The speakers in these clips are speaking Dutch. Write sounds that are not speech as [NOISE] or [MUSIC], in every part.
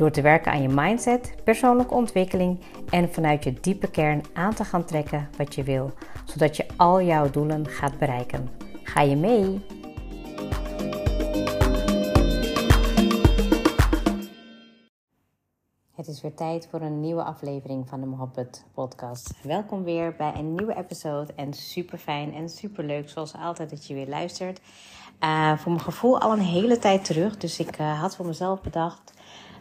Door te werken aan je mindset, persoonlijke ontwikkeling en vanuit je diepe kern aan te gaan trekken wat je wil, zodat je al jouw doelen gaat bereiken. Ga je mee? Het is weer tijd voor een nieuwe aflevering van de Mohabbat podcast. Welkom weer bij een nieuwe episode en super fijn en super leuk zoals altijd dat je weer luistert. Uh, voor mijn gevoel al een hele tijd terug, dus ik uh, had voor mezelf bedacht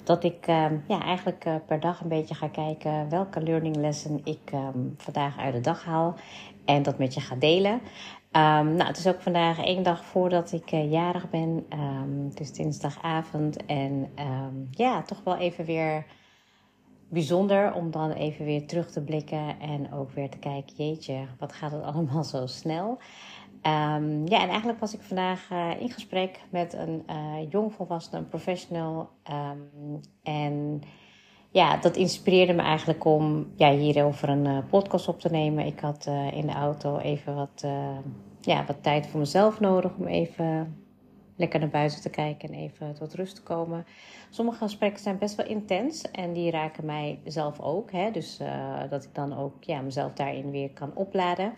dat ik uh, ja, eigenlijk uh, per dag een beetje ga kijken welke learning lesson ik um, vandaag uit de dag haal en dat met je ga delen. Um, nou, het is ook vandaag één dag voordat ik uh, jarig ben. Um, het is dinsdagavond en ja, toch wel even weer bijzonder om dan even weer terug te blikken en ook weer te kijken, jeetje, wat gaat het [LAUGHS] allemaal zo snel? Um, ja, en eigenlijk was ik vandaag uh, in gesprek met een uh, jongvolwassene, een professional. Um, en ja, dat inspireerde me eigenlijk om ja, hierover een uh, podcast op te nemen. Ik had in de auto even wat, ja, wat tijd voor mezelf nodig om even lekker naar buiten te kijken en even tot rust te komen. Sommige gesprekken zijn best wel intens en die raken mij zelf ook. Hè? Dus dat ik dan ook ja, mezelf daarin weer kan opladen.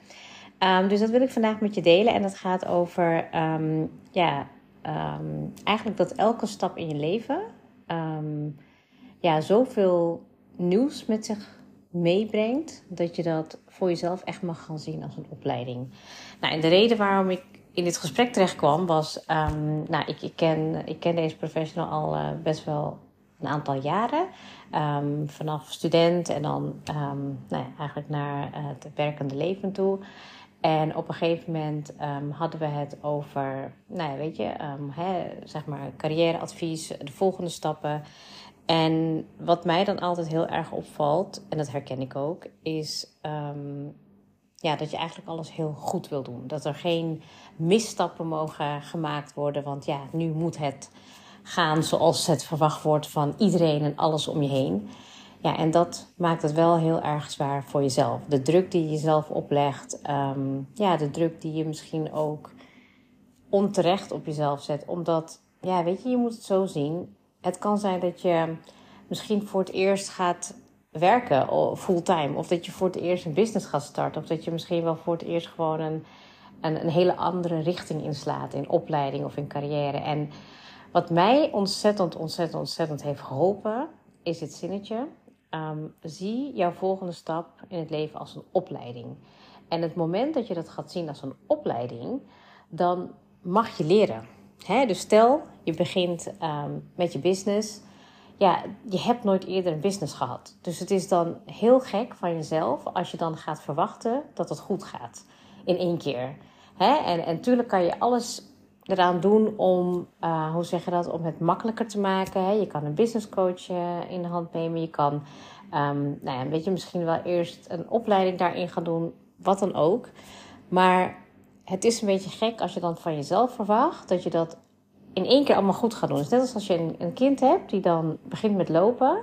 Um, dus dat wil ik vandaag met je delen. En dat gaat over, um, ja, um, eigenlijk dat elke stap in je leven ja, zoveel nieuws met zich meebrengt. Dat je dat voor jezelf echt mag gaan zien als een opleiding. Nou, en de reden waarom ik in dit gesprek terecht kwam was, nou, ik, ik, ken, ik ken deze professional al uh, best wel een aantal jaren. Vanaf student en dan um, nou ja, eigenlijk naar uh, het werkende leven toe. En op een gegeven moment um, hadden we het over, nou ja, weet je, um, hè, zeg maar carrièreadvies, de volgende stappen. En wat mij dan altijd heel erg opvalt, en dat herken ik ook, is um, ja, dat je eigenlijk alles heel goed wil doen. Dat er geen misstappen mogen gemaakt worden, want ja, nu moet het gaan zoals het verwacht wordt van iedereen en alles om je heen. Ja, en dat maakt het wel heel erg zwaar voor jezelf. De druk die je jezelf oplegt, um, ja, de druk die je misschien ook onterecht op jezelf zet. Omdat, ja, weet je, je moet het zo zien. Het kan zijn dat je misschien voor het eerst gaat werken fulltime. Of dat je voor het eerst een business gaat starten. Of dat je misschien wel voor het eerst gewoon een, een, een hele andere richting inslaat in opleiding of in carrière. En wat mij ontzettend, ontzettend, ontzettend heeft geholpen, is dit zinnetje. Um, zie jouw volgende stap in het leven als een opleiding. En het moment dat je dat gaat zien als een opleiding, dan mag je leren. Dus stel, je begint um, met je business. Ja, je hebt nooit eerder een business gehad. Dus het is dan heel gek van jezelf als je dan gaat verwachten dat het goed gaat. In één keer. En natuurlijk kan je alles eraan doen om, uh, hoe zeg je dat, om het makkelijker te maken. Hè? Je kan een business coach uh, in de hand nemen. Je kan, um, nou ja, weet je, misschien wel eerst een opleiding daarin gaan doen, wat dan ook. Maar het is een beetje gek als je dan van jezelf verwacht dat je dat in één keer allemaal goed gaat doen. Dus net als als je een, een kind hebt die dan begint met lopen.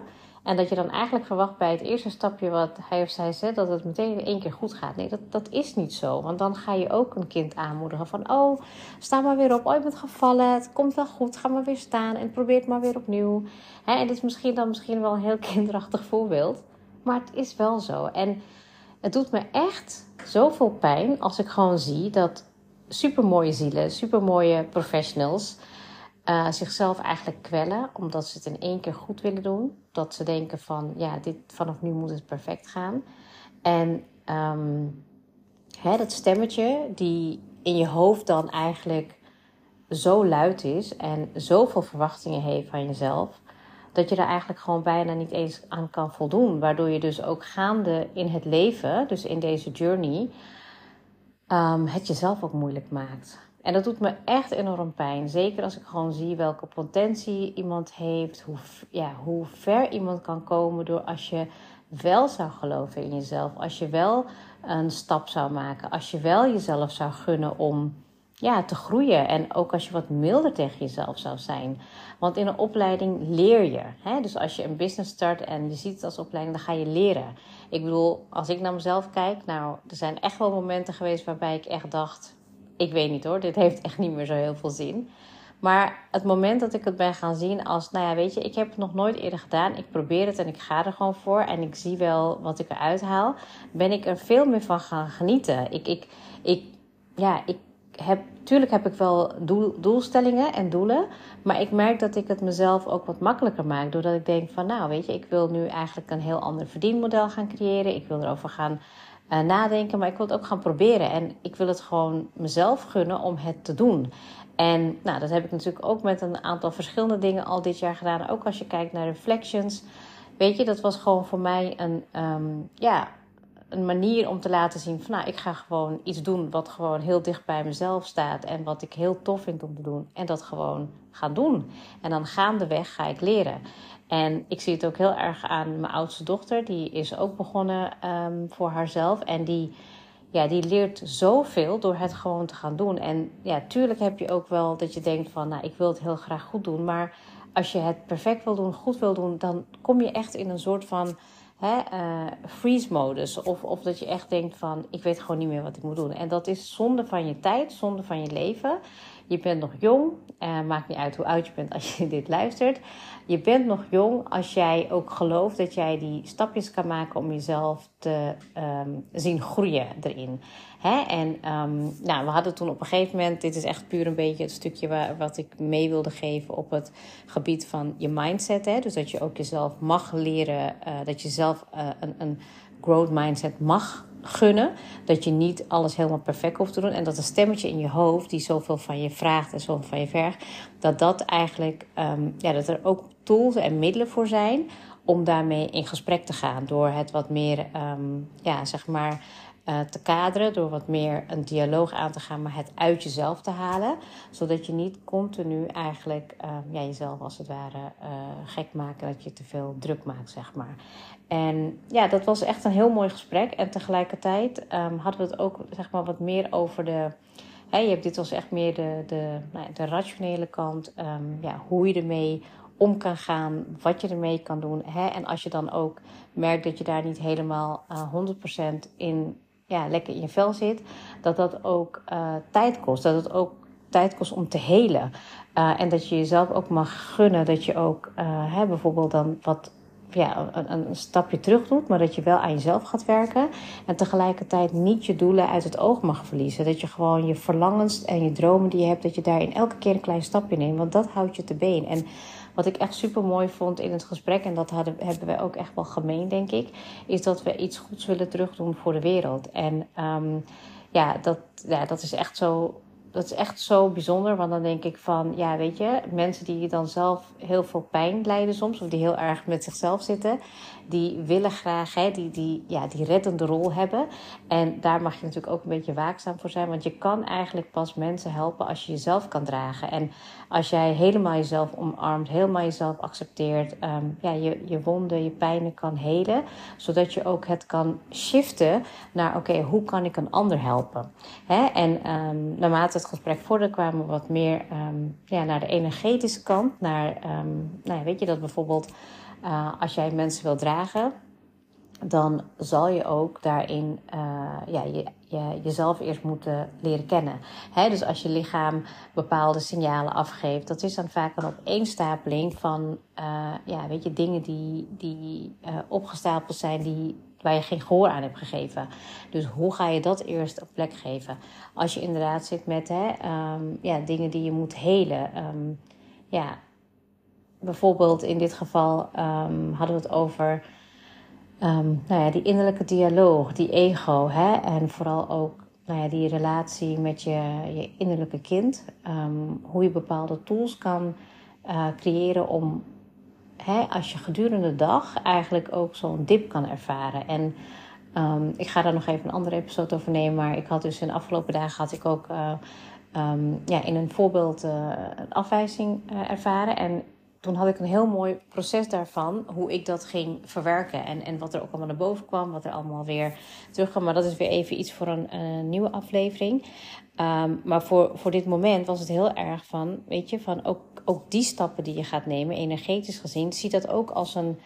En dat je dan eigenlijk verwacht bij het eerste stapje wat hij of zij zet, dat het meteen in één keer goed gaat. Nee, dat, dat is niet zo. Want dan ga je ook een kind aanmoedigen van, oh, sta maar weer op. Oh, je bent gevallen, het komt wel goed, ga maar weer staan en probeer het maar weer opnieuw. Hè, en dit is misschien dan misschien wel een heel [LAUGHS] kinderachtig voorbeeld. Maar het is wel zo. En het doet me echt zoveel pijn als ik gewoon zie dat supermooie zielen, supermooie professionals uh, zichzelf eigenlijk kwellen, omdat ze het in één keer goed willen doen. Dat ze denken van, ja, dit, vanaf nu moet het perfect gaan. En um, hè, dat stemmetje die in je hoofd dan eigenlijk zo luid is en zoveel verwachtingen heeft van jezelf, dat je er eigenlijk gewoon bijna niet eens aan kan voldoen. Waardoor je dus ook gaande in het leven, dus in deze journey, um, het jezelf ook moeilijk maakt. En dat doet me echt enorm pijn. Zeker als ik gewoon zie welke potentie iemand heeft. Hoe, ja, hoe ver iemand kan komen door als je wel zou geloven in jezelf, als je wel een stap zou maken, als je wel jezelf zou gunnen om ja, te groeien en ook als je wat milder tegen jezelf zou zijn. Want in een opleiding leer je. Hè? Dus als je een business start en je ziet het als opleiding, dan ga je leren. Ik bedoel, als ik naar mezelf kijk, nou, er zijn echt wel momenten geweest waarbij ik echt dacht: ik weet niet hoor, dit heeft echt niet meer zo heel veel zin. Maar het moment dat ik het ben gaan zien als, nou ja, weet je, ik heb het nog nooit eerder gedaan. Ik probeer het en ik ga er gewoon voor. En ik zie wel wat ik eruit haal. Ben ik er veel meer van gaan genieten. Ik, ik, ik, ja, ik heb, tuurlijk heb ik wel doel, doelstellingen en doelen. Maar ik merk dat ik het mezelf ook wat makkelijker maak. Doordat ik denk van, nou weet je, ik wil nu eigenlijk een heel ander verdienmodel gaan creëren. Ik wil erover gaan uh, nadenken, maar ik wil het ook gaan proberen. En ik wil het gewoon mezelf gunnen om het te doen. En nou, dat heb ik natuurlijk ook met een aantal verschillende dingen al dit jaar gedaan. Ook als je kijkt naar reflections. Weet je, dat was gewoon voor mij een, um, ja, een manier om te laten zien van nou, ik ga gewoon iets doen wat gewoon heel dicht bij mezelf staat en wat ik heel tof vind om te doen. En dat gewoon gaan doen. En dan gaandeweg ga ik leren. En ik zie het ook heel erg aan mijn oudste dochter. Die is ook begonnen um, voor haarzelf. En die, ja, die leert zoveel door het gewoon te gaan doen. En ja, tuurlijk heb je ook wel dat je denkt van... nou, ik wil het heel graag goed doen. Maar als je het perfect wil doen, goed wil doen... dan kom je echt in een soort van uh, freeze-modus. Of, of dat je echt denkt van, ik weet gewoon niet meer wat ik moet doen. En dat is zonde van je tijd, zonde van je leven. Je bent nog jong. Uh, maakt niet uit hoe oud je bent als je dit luistert. Je bent nog jong als jij ook gelooft dat jij die stapjes kan maken om jezelf te um, zien groeien erin. Hè? En um, nou, we hadden toen op een gegeven moment, dit is echt puur een beetje het stukje wat ik mee wilde geven op het gebied van je mindset. Hè? Dus dat je ook jezelf mag leren, uh, dat je zelf uh, een, een growth mindset mag gunnen. Dat je niet alles helemaal perfect hoeft te doen. En dat een stemmetje in je hoofd, die zoveel van je vraagt en zoveel van je vergt, dat dat eigenlijk, um, ja, dat er ook tools en middelen voor zijn om daarmee in gesprek te gaan. Door het wat meer, um, ja, zeg maar. Uh, te kaderen, door wat meer een dialoog aan te gaan, maar het uit jezelf te halen. Zodat je niet continu eigenlijk uh, ja, jezelf als het ware uh, gek maakt. Dat je te veel druk maakt, zeg maar. En ja, dat was echt een heel mooi gesprek. En tegelijkertijd um, hadden we het ook zeg maar, wat meer over de. Je hebt, dit was echt meer de, de, nou, de rationele kant. Um, ja, hoe je ermee om kan gaan, wat je ermee kan doen. Hè? En als je dan ook merkt dat je daar niet helemaal uh, 100% in, ja, lekker in je vel zit, dat dat ook uh, tijd kost. Dat het ook tijd kost om te helen. Uh, en dat je jezelf ook mag gunnen dat je ook uh, hè, bijvoorbeeld dan wat ja, een, een, stapje terug doet, maar dat je wel aan jezelf gaat werken. En tegelijkertijd niet je doelen uit het oog mag verliezen. Dat je gewoon je verlangens en je dromen die je hebt, dat je daar in elke keer een klein stapje neemt. Want dat houdt je te been. En wat ik echt super mooi vond in het gesprek, en dat hadden, hebben we ook echt wel gemeen, denk ik, is dat we iets goeds willen terugdoen voor de wereld. En um, ja, dat, ja, dat is echt zo dat is echt zo bijzonder. Want dan denk ik van, ja, weet je, mensen die dan zelf heel veel pijn lijden soms, of die heel erg met zichzelf zitten, die willen graag hè, die, die, ja, die reddende rol hebben. En daar mag je natuurlijk ook een beetje waakzaam voor zijn. Want je kan eigenlijk pas mensen helpen als je jezelf kan dragen. En als jij helemaal jezelf omarmt, helemaal jezelf accepteert, um, ja, je, je wonden, je pijnen kan helen. Zodat je ook het kan shiften naar, oké, hoe kan ik een ander helpen? Hè? En um, naarmate het gesprek vorderde, kwamen we wat meer um, ja, naar de energetische kant. Naar, nou ja, weet je, dat bijvoorbeeld uh, als jij mensen wil dragen, dan zal je ook daarin uh, ja, je, je, jezelf eerst moeten leren kennen. He, dus als je lichaam bepaalde signalen afgeeft, dat is dan vaak een opeenstapeling van uh, ja, weet je, dingen die, die opgestapeld zijn, die, waar je geen gehoor aan hebt gegeven. Dus hoe ga je dat eerst op plek geven? Als je inderdaad zit met hè, um, ja, dingen die je moet helen. Um, ja, bijvoorbeeld in dit geval um, hadden we het over nou ja, die innerlijke dialoog, die ego. Hè? En vooral ook nou ja, die relatie met je, je innerlijke kind. Hoe je bepaalde tools kan uh, creëren om, als je gedurende de dag eigenlijk ook zo'n dip kan ervaren. En um, ik ga daar nog even een andere episode over nemen. Maar ik had dus in de afgelopen dagen had ik ook uh, um, ja, in een voorbeeld uh, een afwijzing uh, ervaren. En toen had ik een heel mooi proces daarvan, hoe ik dat ging verwerken. En, en wat er ook allemaal naar boven kwam, wat er allemaal weer terugkwam. Maar dat is weer even iets voor een, nieuwe aflevering. Ehm, maar voor, voor dit moment was het heel erg van, weet je, van ook, ook die stappen die je gaat nemen, energetisch gezien, zie dat ook als een,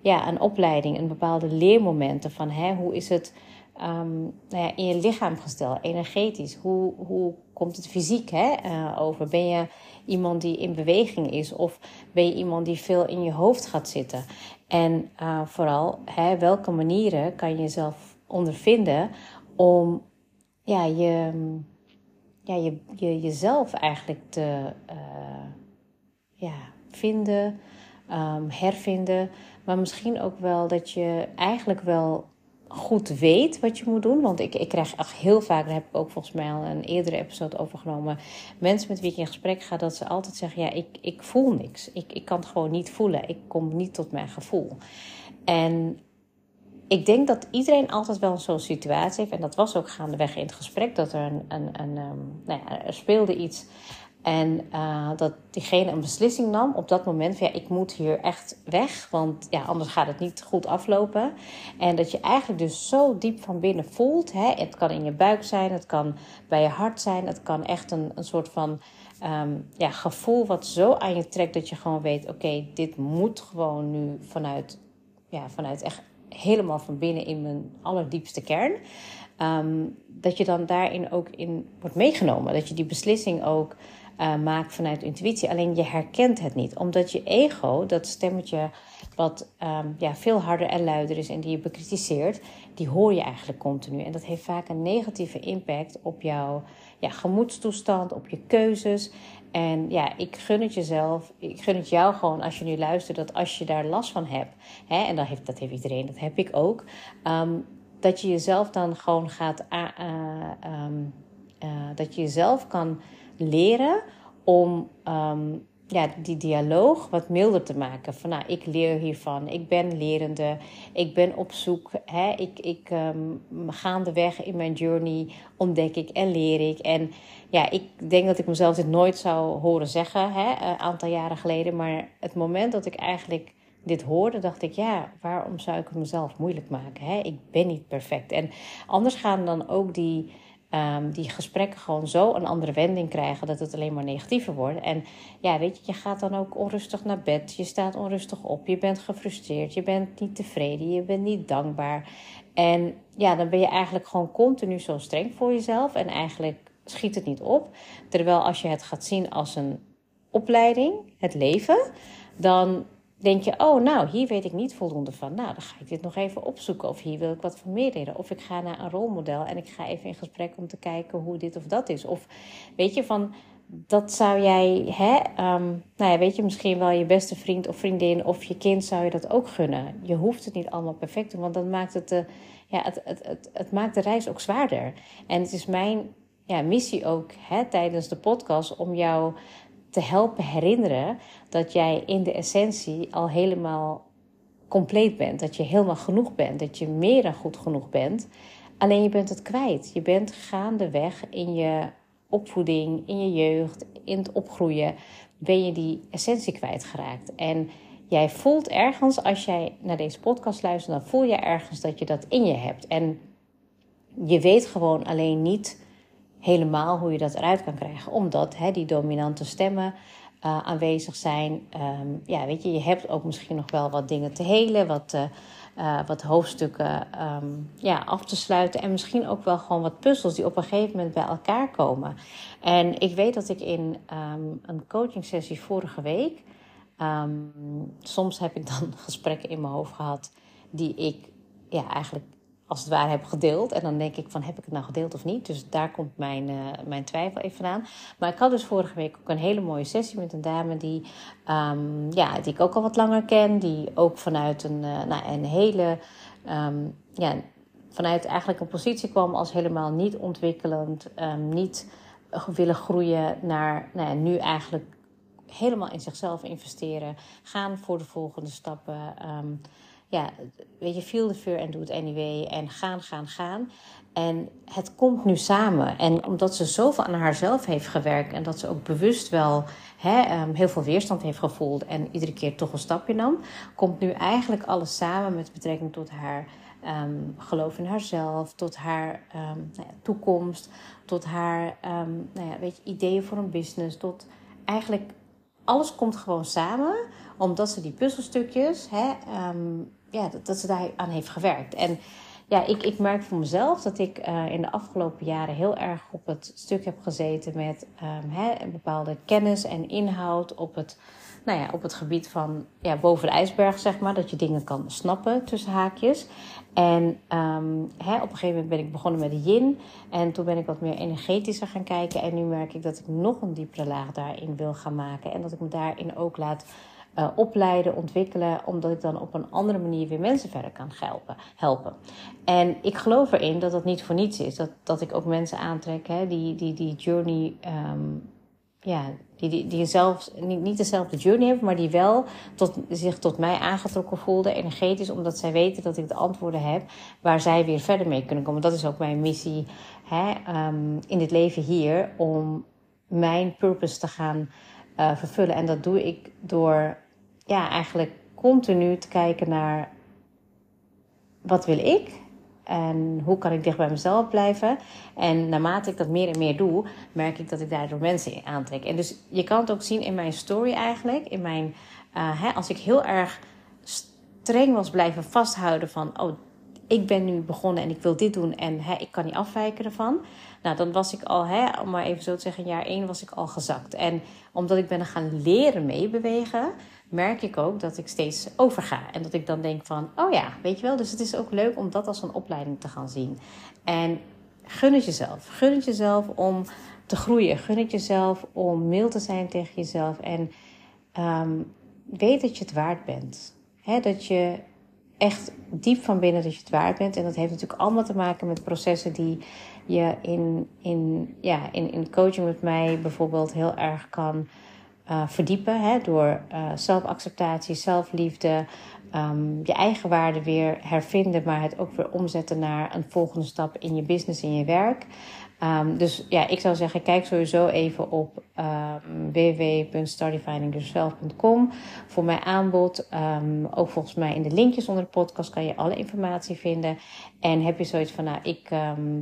ja, een opleiding, een bepaalde leermomenten van hè, hoe is het um, nou ja, in je lichaam gesteld, energetisch. Hoe, hoe komt het fysiek hè, uh, over? Ben je iemand die in beweging is of ben je iemand die veel in je hoofd gaat zitten? En uh, vooral, hè, welke manieren kan je jezelf ondervinden om ja, je, ja, je, je, jezelf eigenlijk te uh, ja, vinden, um, hervinden. Maar misschien ook wel dat je eigenlijk wel goed weet wat je moet doen. Want ik, ik krijg echt heel vaak, daar heb ik ook volgens mij al een eerdere episode over genomen. Mensen met wie ik in gesprek ga, dat ze altijd zeggen: Ja, ik, ik voel niks. Ik, ik kan het gewoon niet voelen. Ik kom niet tot mijn gevoel. En ik denk dat iedereen altijd wel zo'n situatie heeft. En dat was ook gaandeweg in het gesprek. Dat er een, een, een, um, nou ja, er speelde iets en uh, dat diegene een beslissing nam op dat moment van ja, ik moet hier echt weg, want ja, anders gaat het niet goed aflopen. En dat je eigenlijk dus zo diep van binnen voelt. Hè, het kan in je buik zijn, het kan bij je hart zijn, het kan echt een, een soort van um, ja, gevoel wat zo aan je trekt dat je gewoon weet: oké, dit moet gewoon nu vanuit, ja, vanuit echt helemaal van binnen in mijn allerdiepste kern. Um, dat je dan daarin ook in wordt meegenomen. Dat je die beslissing ook uh, maakt vanuit intuïtie. Alleen je herkent het niet, omdat je ego, dat stemmetje wat um, ja, veel harder en luider is en die je bekritiseert, die hoor je eigenlijk continu. En dat heeft vaak een negatieve impact op jouw ja, gemoedstoestand, op je keuzes. En ja, ik gun het jezelf, ik gun het jou gewoon als je nu luistert, dat als je daar last van hebt, hè, en dat heeft, dat heeft iedereen, dat heb ik ook, um, dat je jezelf dan gewoon gaat, uh, um, uh, dat je jezelf kan leren om um, ja, die dialoog wat milder te maken. Van nou, ik leer hiervan, ik ben lerende, ik ben op zoek. Hè, ik, ik um, gaandeweg in mijn journey ontdek ik en leer ik. En ja, ik denk dat ik mezelf dit nooit zou horen zeggen, hè, een aantal jaren geleden. Maar het moment dat ik eigenlijk dit hoorde, dacht ik, ja, waarom zou ik het mezelf moeilijk maken? Hè? Ik ben niet perfect. En anders gaan dan ook die um, die gesprekken gewoon zo een andere wending krijgen dat het alleen maar negatiever wordt. En ja, weet je, je gaat dan ook onrustig naar bed, je staat onrustig op, je bent gefrustreerd, je bent niet tevreden, je bent niet dankbaar. En ja, dan ben je eigenlijk gewoon continu zo streng voor jezelf en eigenlijk schiet het niet op. Terwijl als je het gaat zien als een opleiding, het leven, dan denk je, oh nou, hier weet ik niet voldoende van. Nou, dan ga ik dit nog even opzoeken. Of hier wil ik wat van meer leren. Of ik ga naar een rolmodel en ik ga even in gesprek om te kijken hoe dit of dat is. Of weet je, van dat zou jij, hè, um, nou ja, weet je, misschien wel je beste vriend of vriendin of je kind zou je dat ook gunnen. Je hoeft het niet allemaal perfect te doen, want dat maakt het, uh, ja, het, het, het, het, maakt de reis ook zwaarder. En het is mijn ja, missie ook hè, tijdens de podcast om jou te helpen herinneren dat jij in de essentie al helemaal compleet bent. Dat je helemaal genoeg bent. Dat je meer dan goed genoeg bent. Alleen je bent het kwijt. Je bent gaandeweg in je opvoeding, in je jeugd, in het opgroeien, ben je die essentie kwijtgeraakt. En jij voelt ergens, als jij naar deze podcast luistert, dan voel je ergens dat je dat in je hebt. En je weet gewoon alleen niet helemaal hoe je dat eruit kan krijgen. Omdat hè, die dominante stemmen uh, aanwezig zijn. Um, ja, weet je, je hebt ook misschien nog wel wat dingen te helen, wat, uh, uh, wat hoofdstukken um, ja, af te sluiten. En misschien ook wel gewoon wat puzzels die op een gegeven moment bij elkaar komen. En ik weet dat ik in um, een coaching sessie vorige week. soms heb ik dan [LAUGHS] gesprekken in mijn hoofd gehad die ik ja, eigenlijk als het ware heb gedeeld. En dan denk ik van, heb ik het nou gedeeld of niet? Dus daar komt mijn, uh, mijn twijfel even aan. Maar ik had dus vorige week ook een hele mooie sessie met een dame die, um, ja, die ik ook al wat langer ken. Die ook vanuit een, uh, nou, een hele, um, ja, vanuit eigenlijk een positie kwam als helemaal niet ontwikkelend. Um, niet willen groeien naar, nou ja, nu eigenlijk helemaal in zichzelf investeren. Gaan voor de volgende stappen ja, weet je, feel the fear and do it anyway. En gaan, gaan, gaan. En het komt nu samen. En omdat ze zoveel aan haarzelf heeft gewerkt en dat ze ook bewust wel hè, ehm, heel veel weerstand heeft gevoeld en iedere keer toch een stapje nam, komt nu eigenlijk alles samen met betrekking tot haar um, geloof in haarzelf, tot haar um, nou toekomst, tot haar nou ja, weet je, ideeën voor een business, tot eigenlijk alles komt gewoon samen omdat ze die puzzelstukjes, hè, ja, dat, ze daar aan heeft gewerkt. En ja, ik, ik merk voor mezelf dat ik uh, in de afgelopen jaren heel erg op het stuk heb gezeten met um, hè, bepaalde kennis en inhoud op het, nou ja, op het gebied van ja, boven de ijsberg, zeg maar. Dat je dingen kan snappen tussen haakjes. En um, hè, op een gegeven moment ben ik begonnen met de yin. En toen ben ik wat meer energetischer gaan kijken. En nu merk ik dat ik nog een diepere laag daarin wil gaan maken. En dat ik me daarin ook laat uh, opleiden, ontwikkelen, omdat ik dan op een andere manier weer mensen verder kan helpen. helpen. En ik geloof erin dat dat niet voor niets is. Dat, dat ik ook mensen aantrek hè, die, die die journey, um, ja, die, die, die niet, niet dezelfde journey hebben, maar die wel tot, zich tot mij aangetrokken voelden, energetisch, omdat zij weten dat ik de antwoorden heb waar zij weer verder mee kunnen komen. Dat is ook mijn missie hè, um, in dit leven hier, om mijn purpose te gaan uh, vervullen. En dat doe ik door ja, eigenlijk continu te kijken naar wat wil ik en hoe kan ik dicht bij mezelf blijven. En naarmate ik dat meer en meer doe, merk ik dat ik daardoor mensen aantrek. En dus je kan het ook zien in mijn story eigenlijk. In mijn, uh, hè, als ik heel erg streng was blijven vasthouden van... oh, ik ben nu begonnen en ik wil dit doen en hè, ik kan niet afwijken ervan. Nou, dan was ik al, hè, om maar even zo te zeggen, jaar één was ik al gezakt. En omdat ik ben gaan leren meebewegen, merk ik ook dat ik steeds overga. En dat ik dan denk van, oh ja, weet je wel. Dus het is ook leuk om dat als een opleiding te gaan zien. En gun het jezelf. Gun het jezelf om te groeien. Gun het jezelf om mild te zijn tegen jezelf. En um, weet dat je het waard bent. He, dat je echt diep van binnen dat je het waard bent. En dat heeft natuurlijk allemaal te maken met processen die je in, in, ja, in, in coaching met mij bijvoorbeeld heel erg kan uh, verdiepen. Hè, door uh, zelfacceptatie, zelfliefde, um, je eigen waarde weer hervinden, maar het ook weer omzetten naar een volgende stap in je business, in je werk. Um, dus ja, ik zou zeggen, kijk sowieso even op www.stardefiningyourself.com voor mijn aanbod. Um, ook volgens mij in de linkjes onder de podcast kan je alle informatie vinden. En heb je zoiets van, nou, ik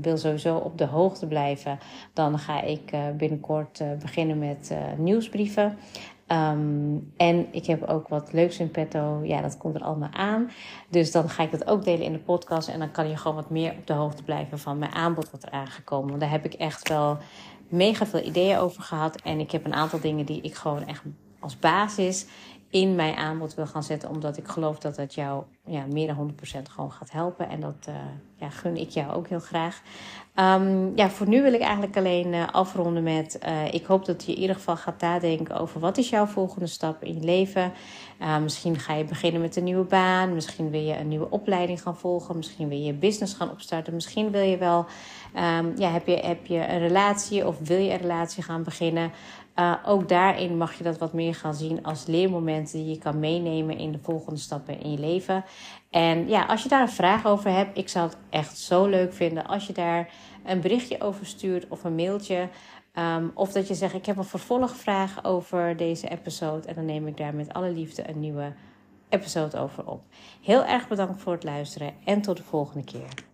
wil sowieso op de hoogte blijven, dan ga ik uh, binnenkort uh, beginnen met uh, nieuwsbrieven. Um, en ik heb ook wat leuks in petto. Ja, dat komt er allemaal aan. Dus dan ga ik dat ook delen in de podcast. En dan kan je gewoon wat meer op de hoogte blijven van mijn aanbod wat er aangekomen. Want daar heb ik echt wel mega veel ideeën over gehad. En ik heb een aantal dingen die ik gewoon echt als basis in mijn aanbod wil gaan zetten. Omdat ik geloof dat het jou ja, meer dan 100% gewoon gaat helpen. En dat uh, ja, gun ik jou ook heel graag. Um, ja, voor nu wil ik eigenlijk alleen uh, afronden met... Uh, ik hoop dat je in ieder geval gaat nadenken over... wat is jouw volgende stap in je leven? misschien ga je beginnen met een nieuwe baan. Misschien wil je een nieuwe opleiding gaan volgen. Misschien wil je je business gaan opstarten. Misschien wil je wel... Um, ja, heb, je, heb je een relatie of wil je een relatie gaan beginnen? Uh, ook daarin mag je dat wat meer gaan zien als leermomenten die je kan meenemen in de volgende stappen in je leven. En ja, als je daar een vraag over hebt, ik zou het echt zo leuk vinden als je daar een berichtje over stuurt of een mailtje. Um, of dat je zegt, ik heb een vervolgvraag over deze episode. En dan neem ik daar met alle liefde een nieuwe episode over op. Heel erg bedankt voor het luisteren en tot de volgende keer.